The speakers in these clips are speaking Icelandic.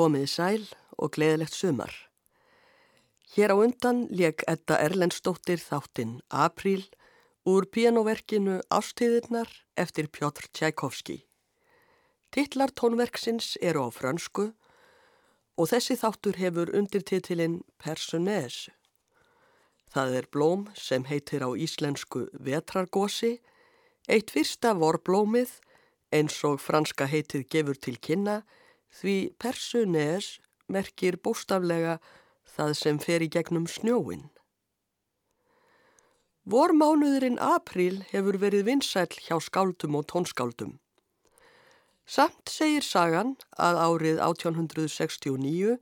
Komið sæl og gleðilegt sumar. Hér á undan leik Edda Erlendstóttir þáttinn Apríl úr pianoverkinu Ástíðirnar eftir Pjótr Tjækovski. Tittlar tónverksins eru á fransku og þessi þáttur hefur undirtitilinn Personnage. Það er blóm sem heitir á íslensku vetrargósi, eitt fyrsta vorblómið eins og franska heitið gefur til kynna því Personnage merkir bóstaflega það sem fer í gegnum snjóin. Vormánuðurinn apríl hefur verið vinsæl hjá skáldum og tónskáldum. Samt segir sagan að árið 1869,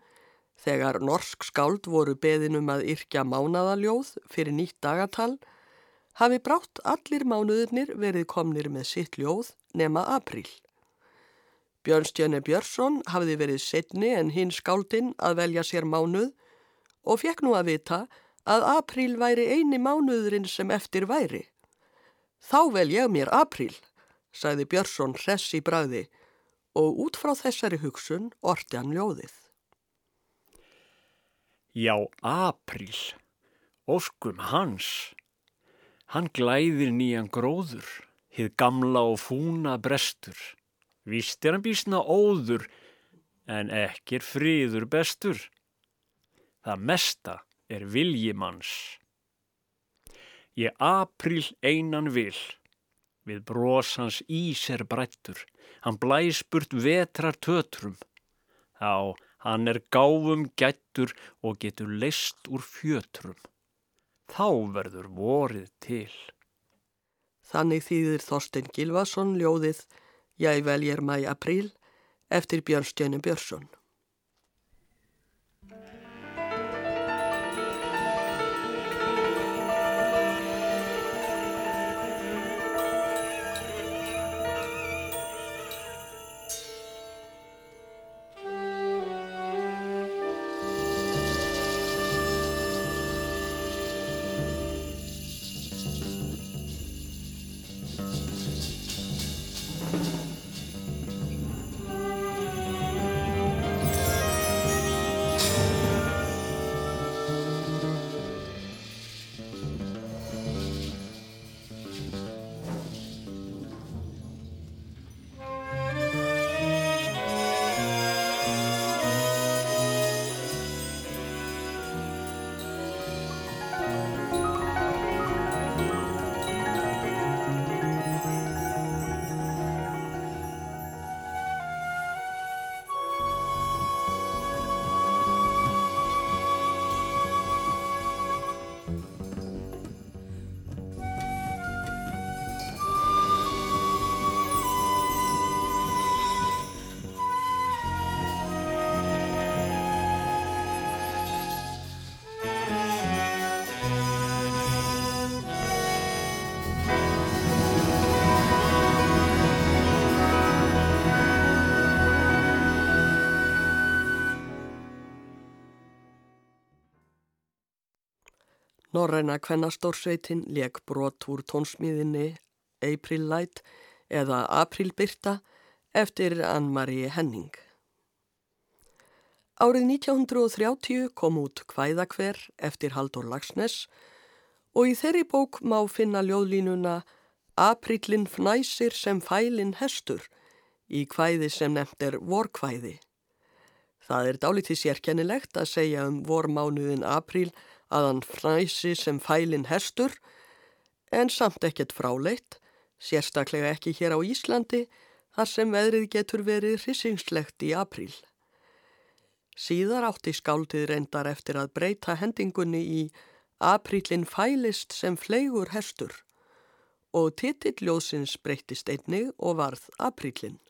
þegar norsk skáld voru beðinum að yrkja mánadaljóð fyrir nýtt dagatal, hafi brátt allir mánuðurnir verið komnir með sitt ljóð nema apríl. Björnstjörni Björnsson hafði verið setni en hinn skáldinn að velja sér mánuð og fekk nú að vita að apríl væri eini mánuðurinn sem eftir væri. Þá vel ég mér apríl, sagði Björnsson hress í bræði og út frá þessari hugsun orti hann ljóðið. Já, apríl, óskum hans. Hann glæðir nýjan gróður, hið gamla og fúna brestur. Vist er hann bísna óður, en ekki er friður bestur. Það mesta er viljimanns. Ég april einan vil, við brosans ís er brættur, hann blæspurt vetrar tötrum. Þá hann er gáfum gættur og getur leist úr fjötrum. Þá verður vorið til. Þannig þýðir Þorstein Gilvason ljóðið Ég veljer mæ apríl eftir Björnstjönu Björnsson. Norræna kvennastórsveitin leik brot úr tónsmíðinni April Light eða April Byrta eftir Ann-Marie Henning. Árið 1930 kom út Kvæðakver eftir Haldur Lagsnes og í þeirri bók má finna ljóðlínuna Aprílinn fnæsir sem fælinn hestur í kvæði sem nefnt er vorkvæði. Það er dálítið sérkennilegt að segja um vormánuðin apríl að hann fræsi sem fælin hestur en samt ekkert fráleitt, sérstaklega ekki hér á Íslandi þar sem veðrið getur verið hrisingslegt í apríl. Síðar átti skáldið reyndar eftir að breyta hendingunni í Aprílinn fælist sem fleigur hestur og titilljóðsins breytist einnig og varð Aprílinn.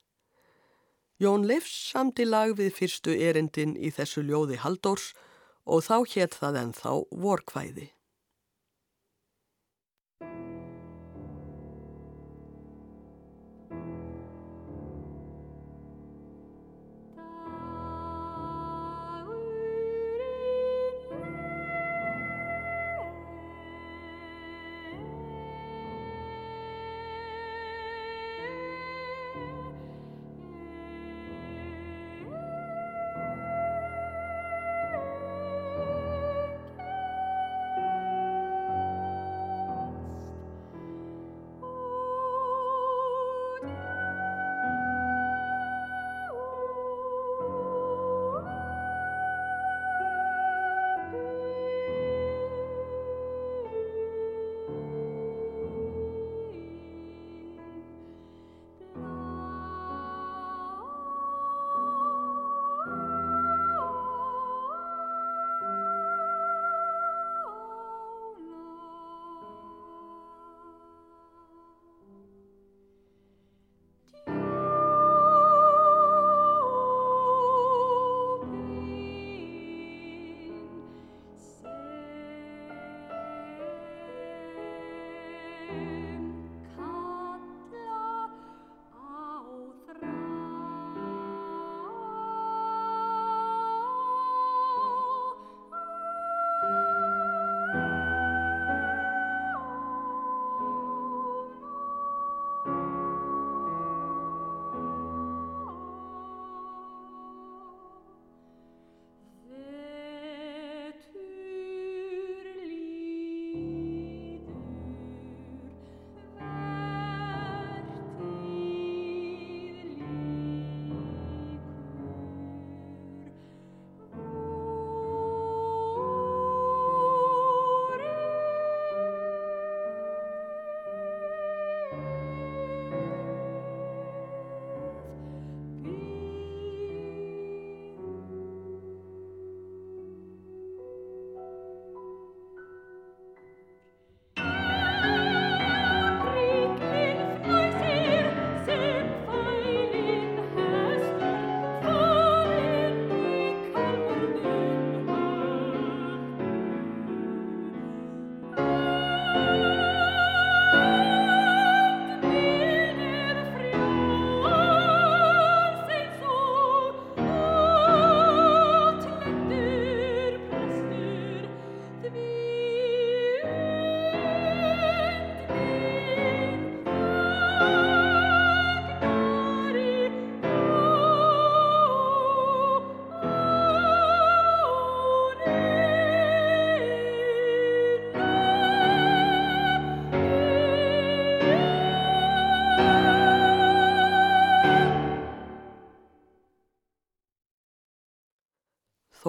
Jón Leifs samti lag við fyrstu erindin í þessu ljóði Haldórs og þá hétt það ennþá vorkvæði.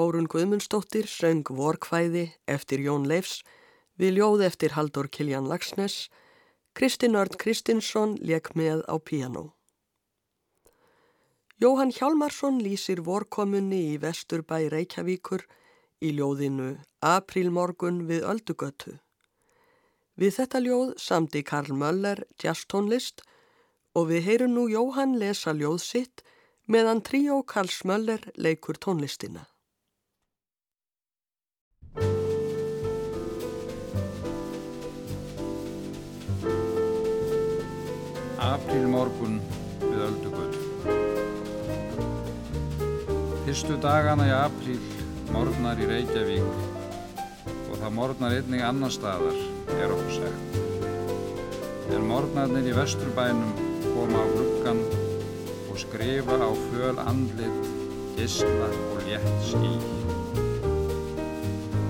Þórun Guðmundsdóttir söng vorkvæði eftir Jón Leifs við ljóð eftir Haldur Kiljan Lagsnes. Kristinn Örd Kristinsson leik með á piano. Jóhann Hjálmarsson lýsir vorkomunni í Vesturbæ Reykjavíkur í ljóðinu Aprílmorgun við Öldugötu. Við þetta ljóð samdi Karl Möller jazztónlist og við heyrum nú Jóhann lesa ljóð sitt meðan tríó Karls Möller leikur tónlistina. Apríl morgun við öldugöld Fyrstu dagana í apríl morgnar í Reykjavík og það morgnar einnig annar staðar, er okkur sagt. En morgnarnir í vesturbænum koma á gluggan skrifa á föl andlið, gísla og létt skí.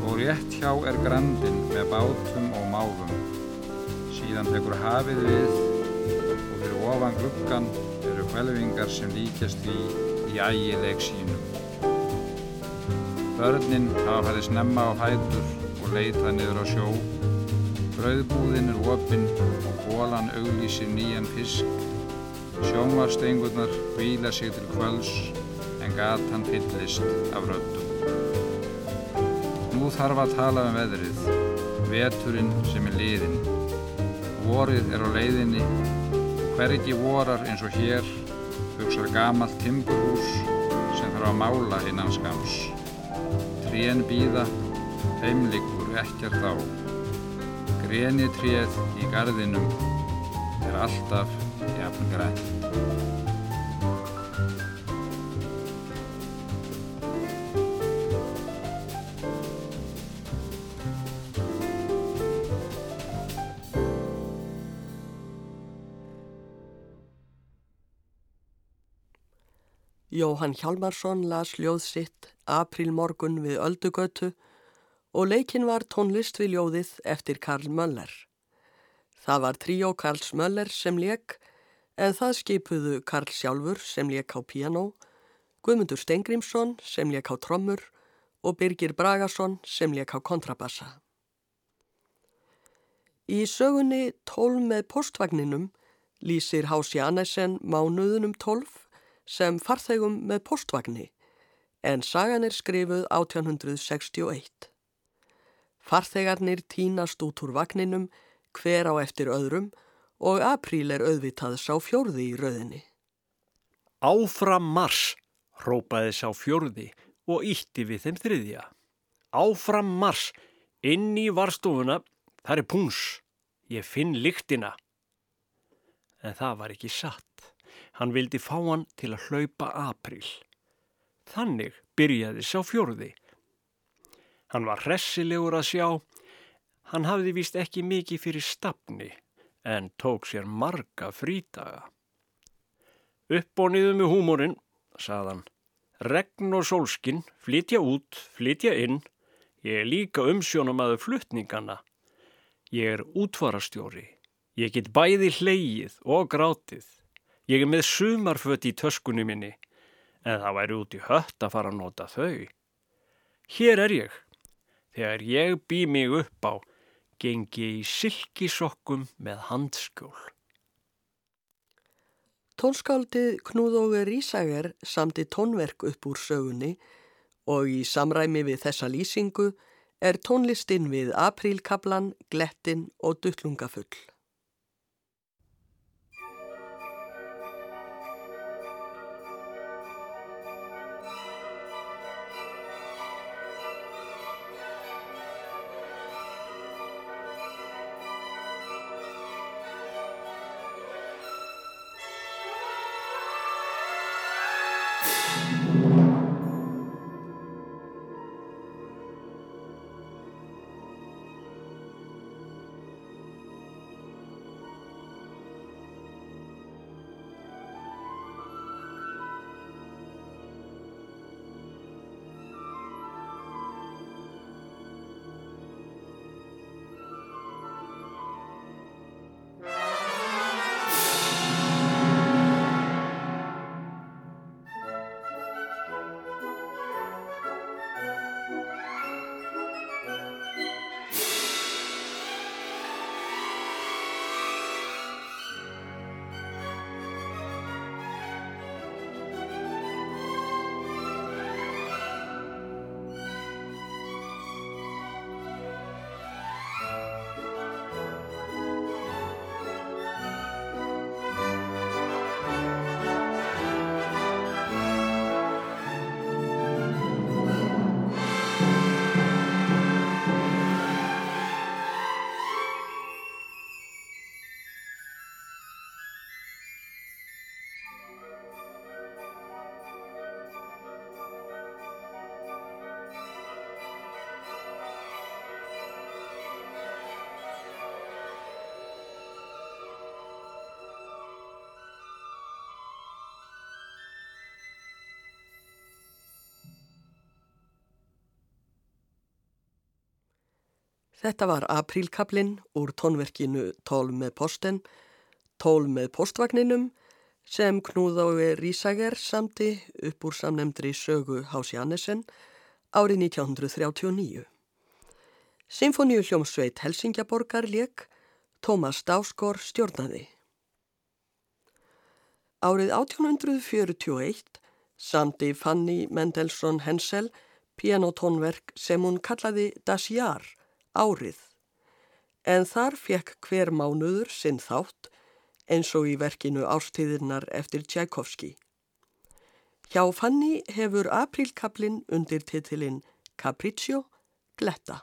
Og rétt hjá er grandin með bátum og máfum. Síðan tekur hafið við og ofan gluggan eru hvelvingar sem líkjast í í ægileg sínum. Börnin hafa fæðið snemma á hættur og leitað niður á sjó. Brauðbúðin er opinn og bólan auglísir nýjan fisk Sjónvarstengurnar hvíla sig til kvöls en gatan fyllist af röddum. Nú þarf að tala um veðrið, veturinn sem er liðinn. Vorið er á leiðinni, hver ekki vorar eins og hér, hugsar gamalt timburhús sem þarf að mála innan skams. Trén býða, heimlikur ekkert á. Grenitrið í gardinum er alltaf jafn græn. Jóhann Hjalmarsson las ljóð sitt Aprílmorgun við Öldugötu og leikin var tónlist við ljóðið eftir Karl Möller. Það var tríó Karls Möller sem leik en það skipuðu Karl sjálfur sem leik á piano, Guðmundur Stengrimsson sem leik á trommur og Birgir Bragason sem leik á kontrabassa. Í sögunni Tólf með postvagninum lýsir Hási Annesen mánuðunum tólf sem farþegum með postvagni en sagan er skrifuð 1861. Farþegarnir tínast út úr vagninum hver á eftir öðrum og apríl er auðvitað sá fjórði í rauðinni. Áfram mars, rópaði sá fjórði og ítti við þeim þriðja. Áfram mars, inn í varstofuna, þar er púns, ég finn lyktina. En það var ekki satt. Hann vildi fá hann til að hlaupa april. Þannig byrjaði sá fjörði. Hann var hressilegur að sjá. Hann hafði vist ekki mikið fyrir stafni en tók sér marga frítaga. Upp og niður með húmórin, saðan. Regn og sólskinn, flytja út, flytja inn. Ég er líka umsjónum aðu flutningana. Ég er útvarastjóri. Ég get bæði hleyið og grátið. Ég er með sumarfött í töskunni minni, en það væri út í hött að fara að nota þau. Hér er ég. Þegar ég bý mig upp á, gengi í silkisokkum með handskjól. Tónskáldið Knúðóður Rísager samti tónverk upp úr sögunni og í samræmi við þessa lýsingu er tónlistinn við aprílkablan, glettin og duttlungafull. Þetta var aprílkablin úr tónverkinu Tól með posten, Tól með postvagninum sem Knúðái Rísager samti upp úr samnemndri sögu Hási Annesen árið 1939. Sinfoníu hljómsveit Helsingjaborgar leik Tómas Dáskor stjórnaði. Árið 1841 samti Fanny Mendelssohn Hensel pianotónverk sem hún kallaði Das Jaar árið, en þar fekk hver mánuður sinn þátt eins og í verkinu Ástíðirnar eftir Tchaikovsky. Hjá Fanny hefur aprílkablin undir titilinn Capriccio Gletta.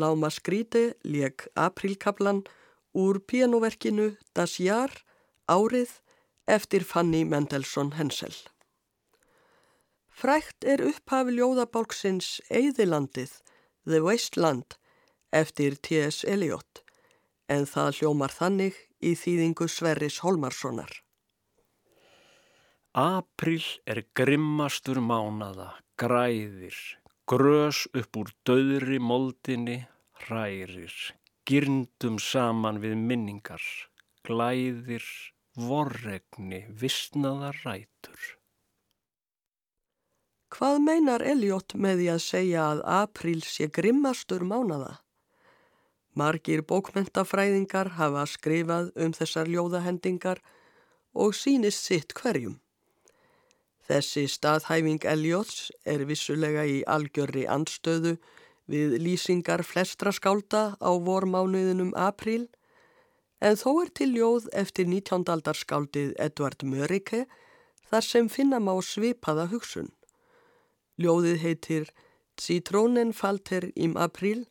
Láma Skríti leik aprílkablan úr pianoverkinu Das Jaar árið eftir Fanny Mendelssohn Hensel. Frækt er upphafi ljóðabálksins Eðilandið, The Wasteland, eftir T.S. Eliot, en það hljómar þannig í þýðingu Sverris Holmarssonar. April er grimmastur mánada, græðir, grös upp úr döðri moldinni, hrærir, gyrndum saman við minningar, glæðir, vorregni, vissnaðar rætur. Hvað meinar Eliot með því að segja að april sé grimmastur mánada? Margir bókmentafræðingar hafa skrifað um þessar ljóðahendingar og sínist sitt hverjum. Þessi staðhæfing Eliots er vissulega í algjörri andstöðu við lýsingar flestra skálda á vormánuðinum apríl en þó er til ljóð eftir 19. aldarskáldið Edvard Mörike þar sem finna má svipaða hugsun. Ljóðið heitir Citrónen falter im april,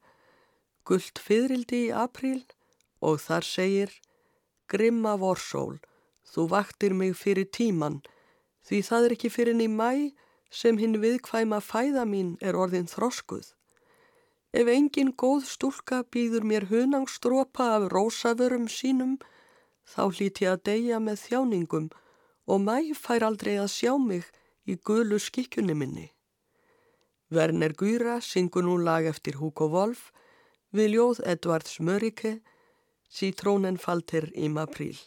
gullt fyririldi í april og þar segir Grimma vorsól, þú vaktir mig fyrir tíman, því það er ekki fyrir ný mæ sem hinn viðkvæma fæða mín er orðin þroskuð. Ef engin góð stúlka býður mér hunangstrópa af rósavörum sínum, þá hlít ég að deyja með þjáningum og mæ fær aldrei að sjá mig í gulu skikkjunni minni. Werner Guyra syngur nú lag eftir Hugo Wolf við ljóð Edvard Smörike, Citrónen falter im apríl.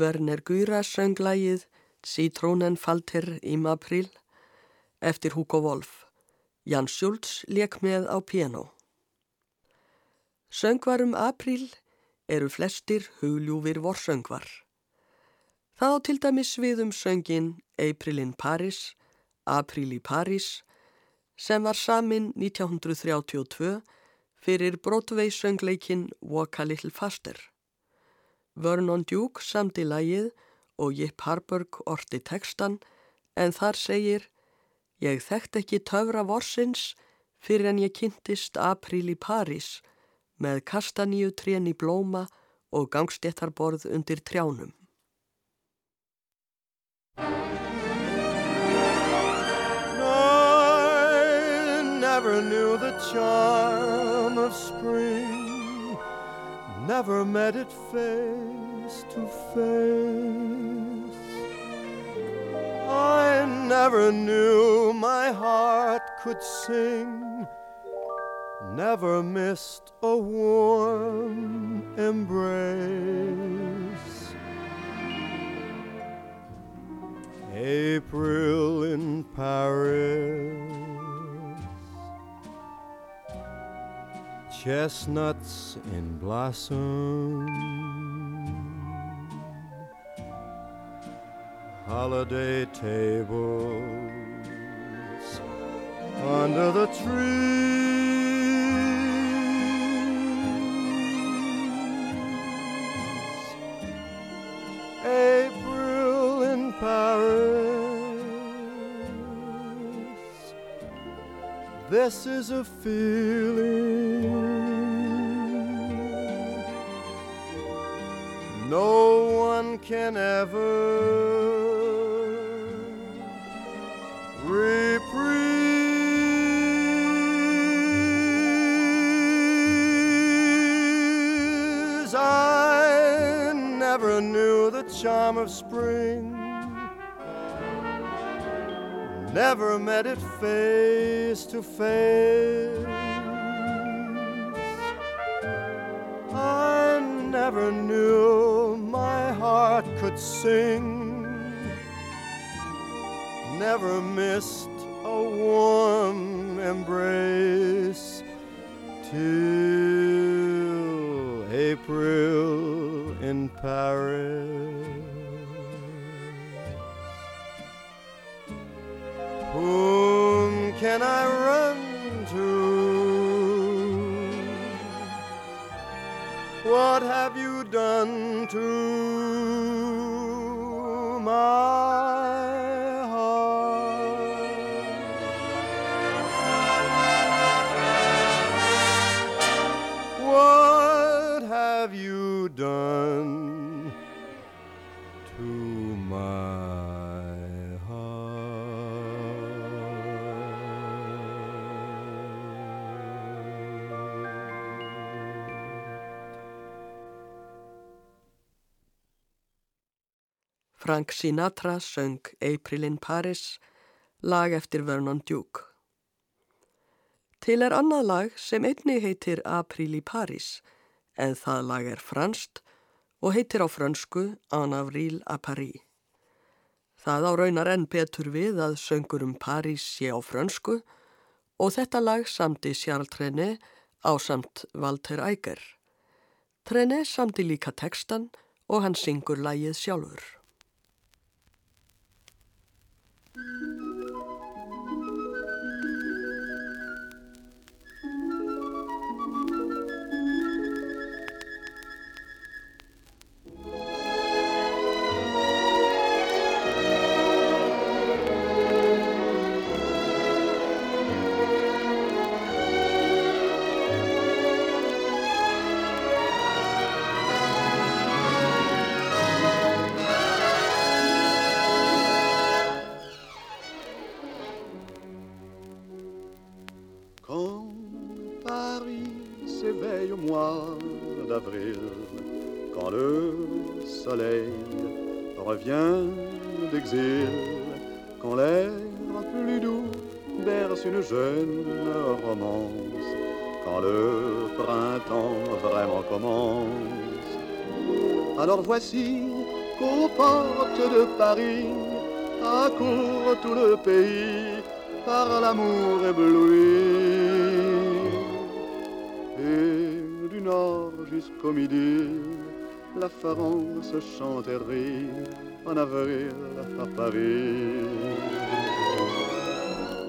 Werner Guyra söng lægið Citrónen falter im april eftir Hugo Wolf. Jan Schultz leik með á piano. Söngvarum april eru flestir hugljúfir vorsöngvar. Það á til dæmis við um söngin April in Paris, April í Paris, sem var samin 1932 fyrir Broadway söngleikin Walk a Little Faster. Vernon Duke samti lægið og Jip Harburg orti tekstan en þar segir Ég þekkt ekki töfra vorsins fyrir en ég kynntist april í París með kastaníu trén í blóma og gangstéttarborð undir trjánum. I never knew the charm of spring never met it face to face. I never knew my heart could sing, never missed a warm embrace. April in Paris chestnuts in blossom, holiday tables under the trees. April in Paris. This is a feeling can ever reprise. I never knew the charm of spring, never met it face to face. I never knew heart could sing, never missed a warm embrace till April in Paris. Whom can I run to? What have you done to Frank Sinatra söng April in Paris, lag eftir Vernon Duke. Til er annað lag sem einni heitir April í Paris, en það lag er franst og heitir á frönsku En avril à Paris. Það á raunar enn betur við að söngurum París sé á frönsku og þetta lag samti Charles Trenet á samt Walter Eiger. Trenet samti líka tekstan og hann syngur lagið sjálfur. Mm-hmm. Alors voici qu'aux portes de Paris accourt tout le pays par l'amour ébloui. Et du nord jusqu'au midi, la France chante et rit en avril à Paris.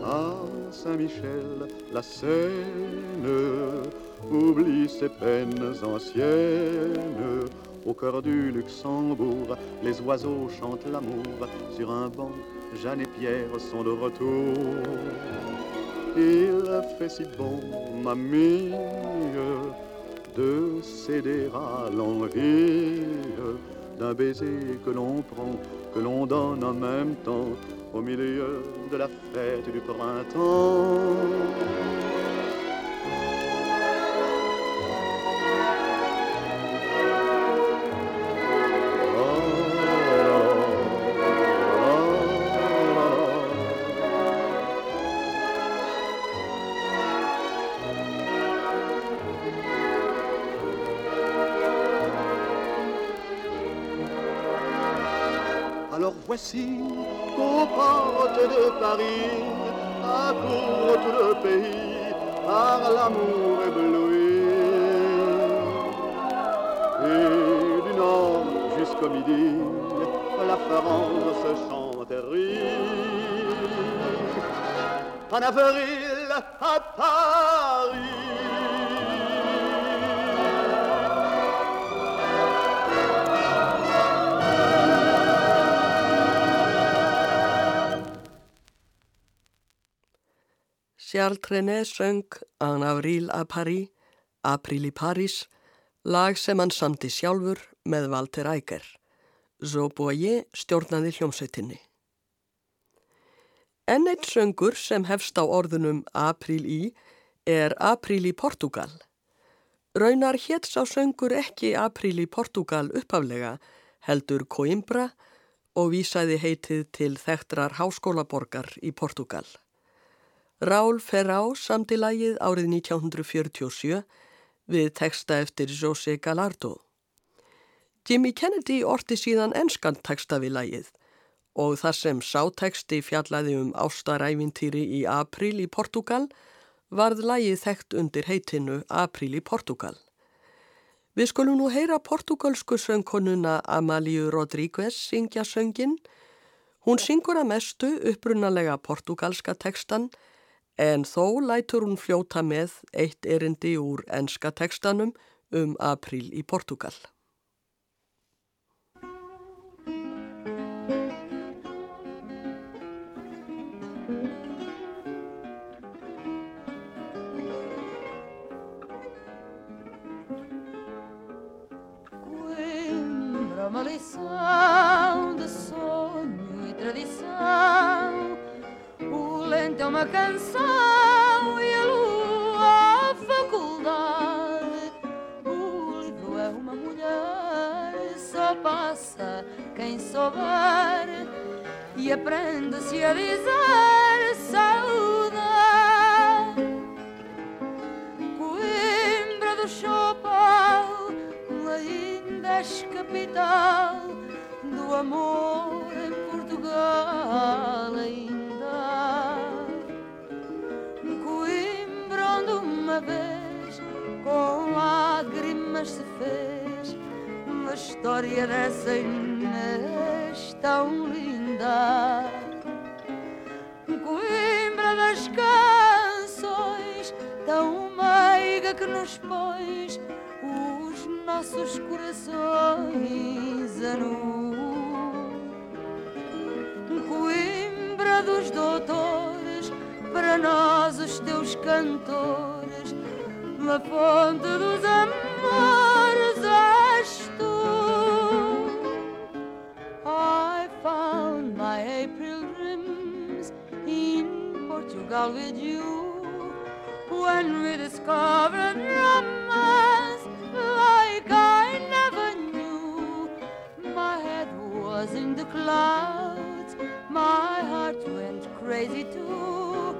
À Saint-Michel, la Seine oublie ses peines anciennes. Au cœur du Luxembourg, les oiseaux chantent l'amour. Sur un banc, Jeanne et Pierre sont de retour. Il fait si bon, mamie, de céder à l'envie d'un baiser que l'on prend, que l'on donne en même temps au milieu de la fête du printemps. Voici qu'aux portes de Paris accourt tout le pays par l'amour ébloui. Et du nord jusqu'au midi, la France chante et rit. En avril à Paris. Charles Trenet söng En avril à Paris, April í París, lag sem hann samti sjálfur með Walter Eiger. Zoboye stjórnaði hljómsveitinni. Enn eitt söngur sem hefst á orðunum April í er April í Portugal. Raunar hétt sá söngur ekki April í Portugal uppaflega heldur Coimbra og vísaði heitið til þekktrar háskólaborgar í Portugal. Rál Ferrá samti lagið árið 1947 við texta eftir José Galardo. Jimmy Kennedy orti síðan enskan texta við lagið og þar sem sáteksti fjallaði um ástarævintýri í april í Portugal varð lagið þekkt undir heitinu April í Portugal. Við skulum nú heyra portugalsku söngkonuna Amalíu Rodríguez syngja söngin. Hún syngur að mestu upprunalega portugalska tekstan en þó lætur hún fljóta með eitt erindi úr enska tekstanum um April í Portugal. uma lição de sonho e tradição. É uma canção e a lua a faculdade. O livro é uma mulher, só passa quem souber e aprende-se a dizer saudade. Coimbra do Chopal, ainda capital do amor em Portugal vez com lágrimas se fez uma história dessa Inês tão linda. Coimbra das canções tão meiga que nos pões os nossos corações a nu. Coimbra dos doutores, para nós os teus cantores, I found my April dreams in Portugal with you. When we discovered romance like I never knew. My head was in the clouds, my heart went crazy too,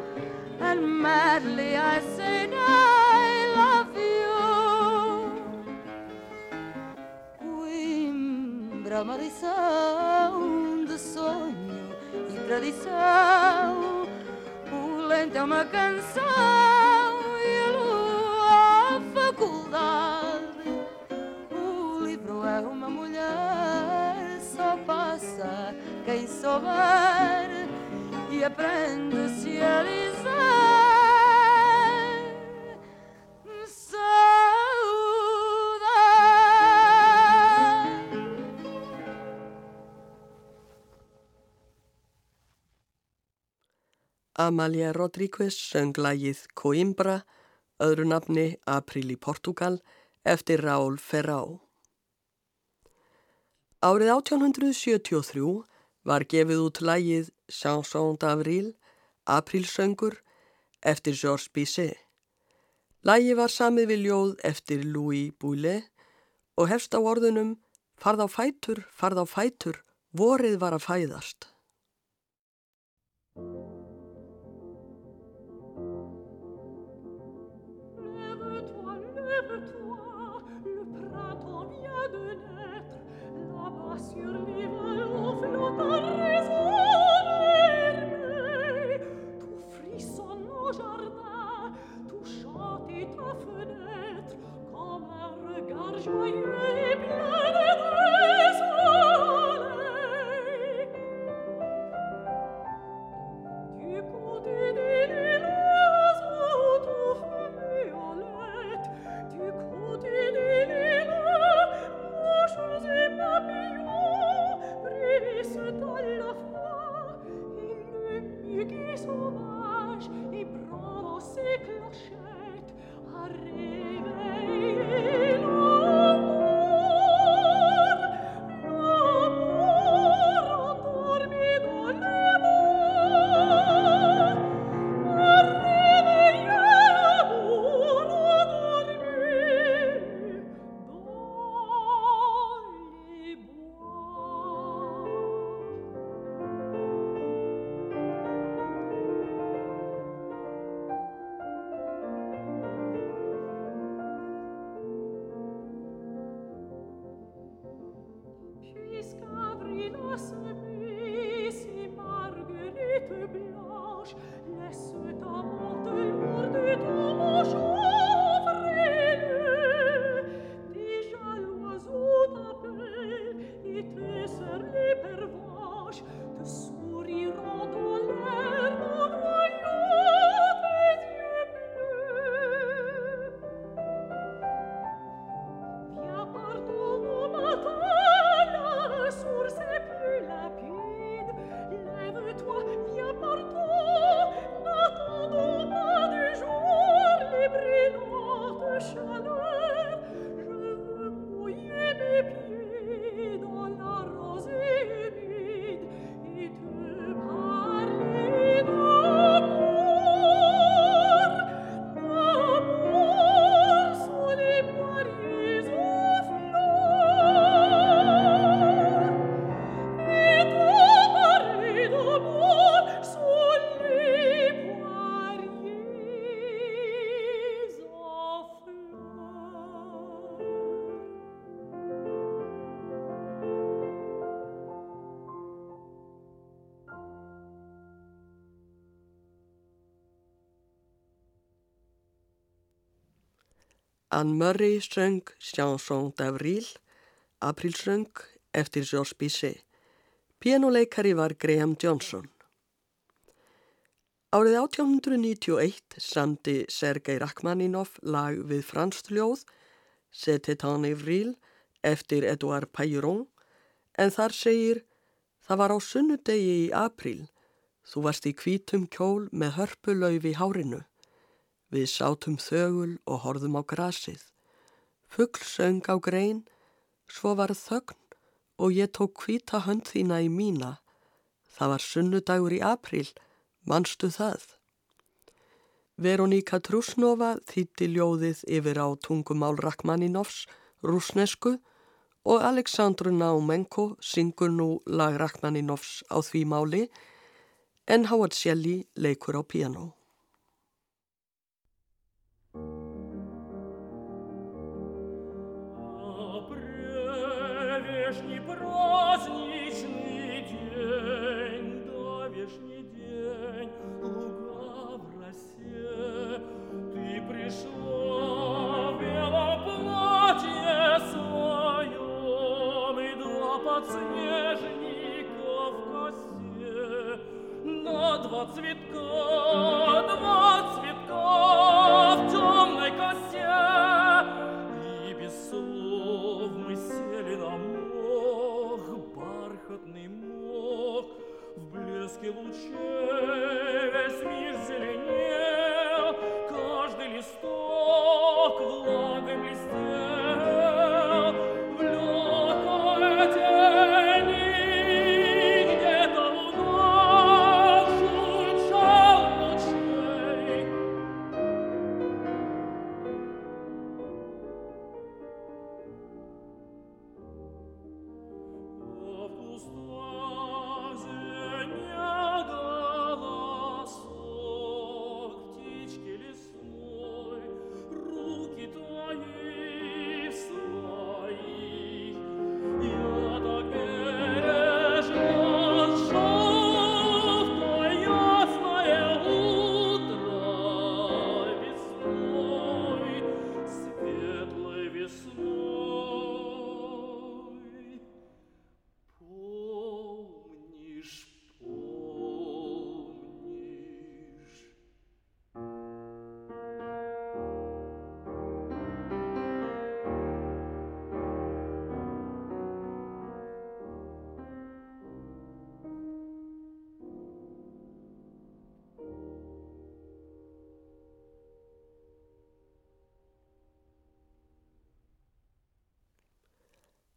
and madly I said I Coimbra, uma lição de sonho e tradição. O lento é uma canção e a lua a faculdade. O livro é uma mulher, só passa quem souber e aprende-se a dizer. Amalia Rodríguez söng lagið Coimbra, öðru nafni April í Portugal, eftir Raúl Ferrá. Árið 1873 var gefið út lagið Chanson d'Avril, Aprilsöngur, eftir Georges Bizet. Lagið var samið við ljóð eftir Louis Bouillet og hefst á orðunum Farð á fætur, farð á fætur, vorið var að fæðast. Anne Murray söng Chanson d'Avril, Aprilsöng eftir Georges Bizet. Pianoleikari var Graham Johnson. Árið 1891 samdi Sergei Rachmaninov lag við fransk ljóð C'était en Avril eftir Edouard Pailleron en þar segir Það var á sunnudegi í april. Þú varst í kvítum kjól með hörpulauf í hárinu. Við sátum þögul og horfum á grasið. Fuggl söng á grein, svo var þögn og ég tók kvíta hönd þína í mína. Það var sunnudagur í april, manstu það? Veroníka Trusnova þýtti ljóðið yfir á tungumál Rachmaninovs, rúsnesku og Aleksandru Naumenko syngur nú lag Rachmaninovs á því máli en Howard Shelley leikur á piano.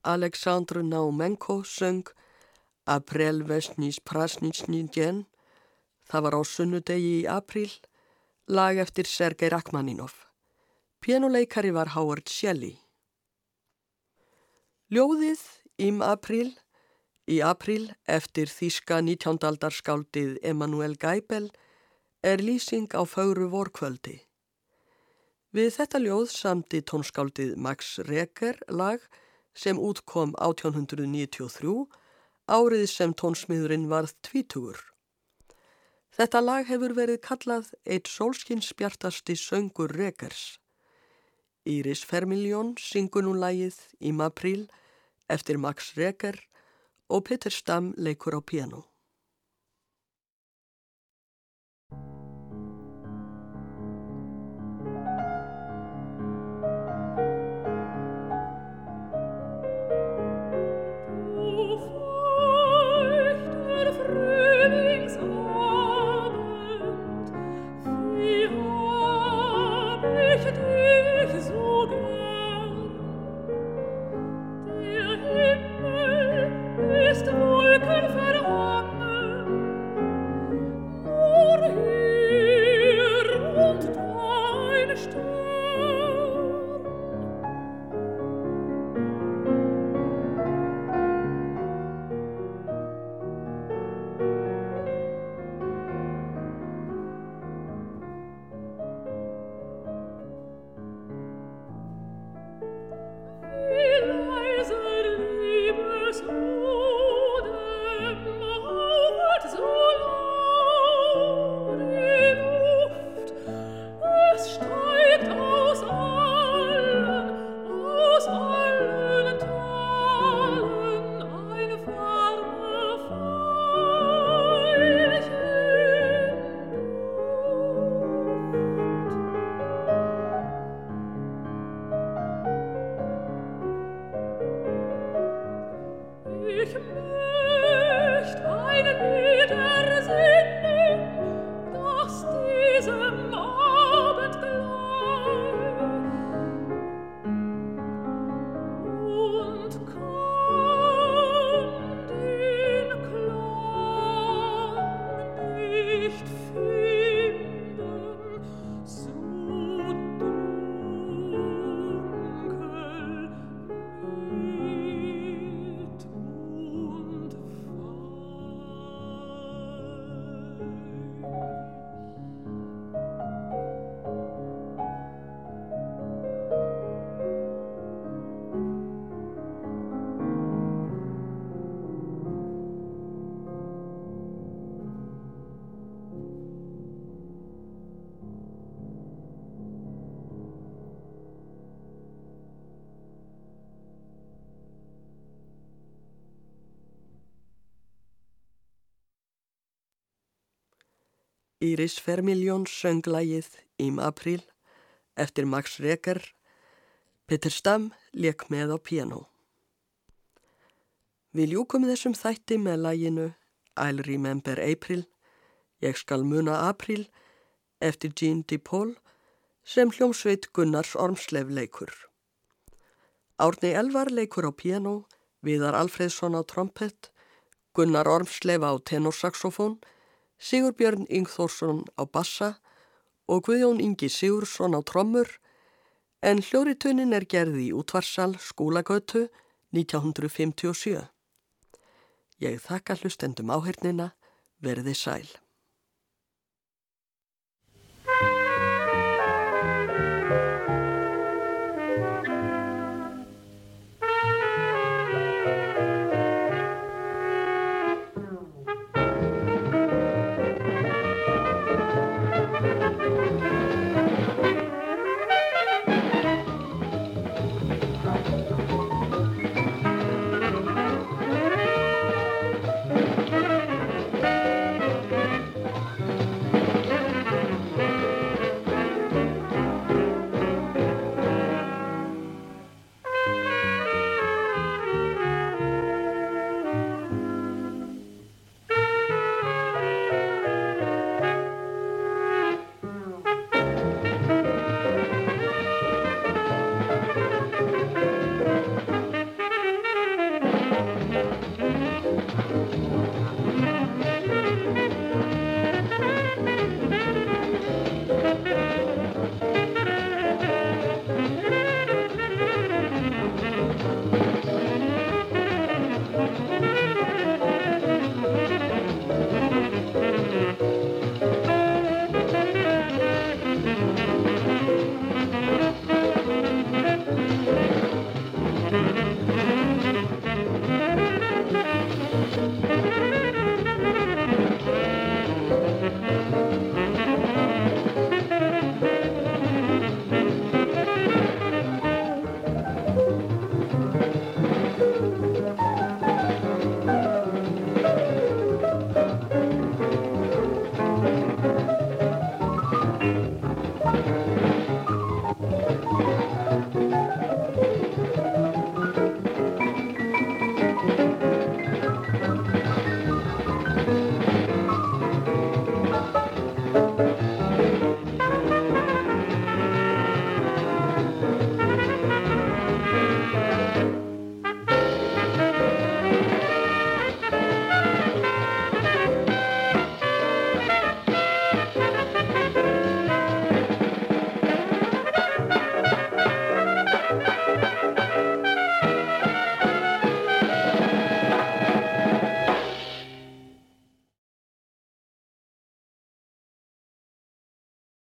Aleksandru Naumenko söng April Vesnís Prasnitsni djen, það var á sunnudegi í april, lag eftir Sergei Rachmaninov. Pianoleikari var Howard Shelley. Ljóðið Im April í april eftir þíska 19. aldarskáldið Emanuel Geibel er lýsing á fögru vorkvöldi. Við þetta ljóð samti tónskáldið Max Reker lag sem útkom 1893, árið sem tónsmiðurinn varð tvítugur. Þetta lag hefur verið kallað eitt sólskinsbjartasti söngur Rekers. Íris Fermiljón syngur nú lagið Im April eftir Max Reker og Peter Stam leikur á piano. Íris Fermiljón sönglægið Ím april eftir Max Reger. Peter Stam leik með á piano. Við ljúkum þessum þætti með læginu I'll Remember April, Ég skal muna april eftir Jean DePaul sem hljómsveit Gunnars Ormslev leikur. Árni Elvar leikur á piano, Viðar Alfredsson á trompet, Gunnar Ormslev á tenorsaxofón Sigurbjörn Yngþórsson á bassa og Guðjón Ingi Sigursson á trommur en hljóritunnin er gerði í útvarsal skólagötu 1957. Ég þakka hlustendum áhernina, verði sæl.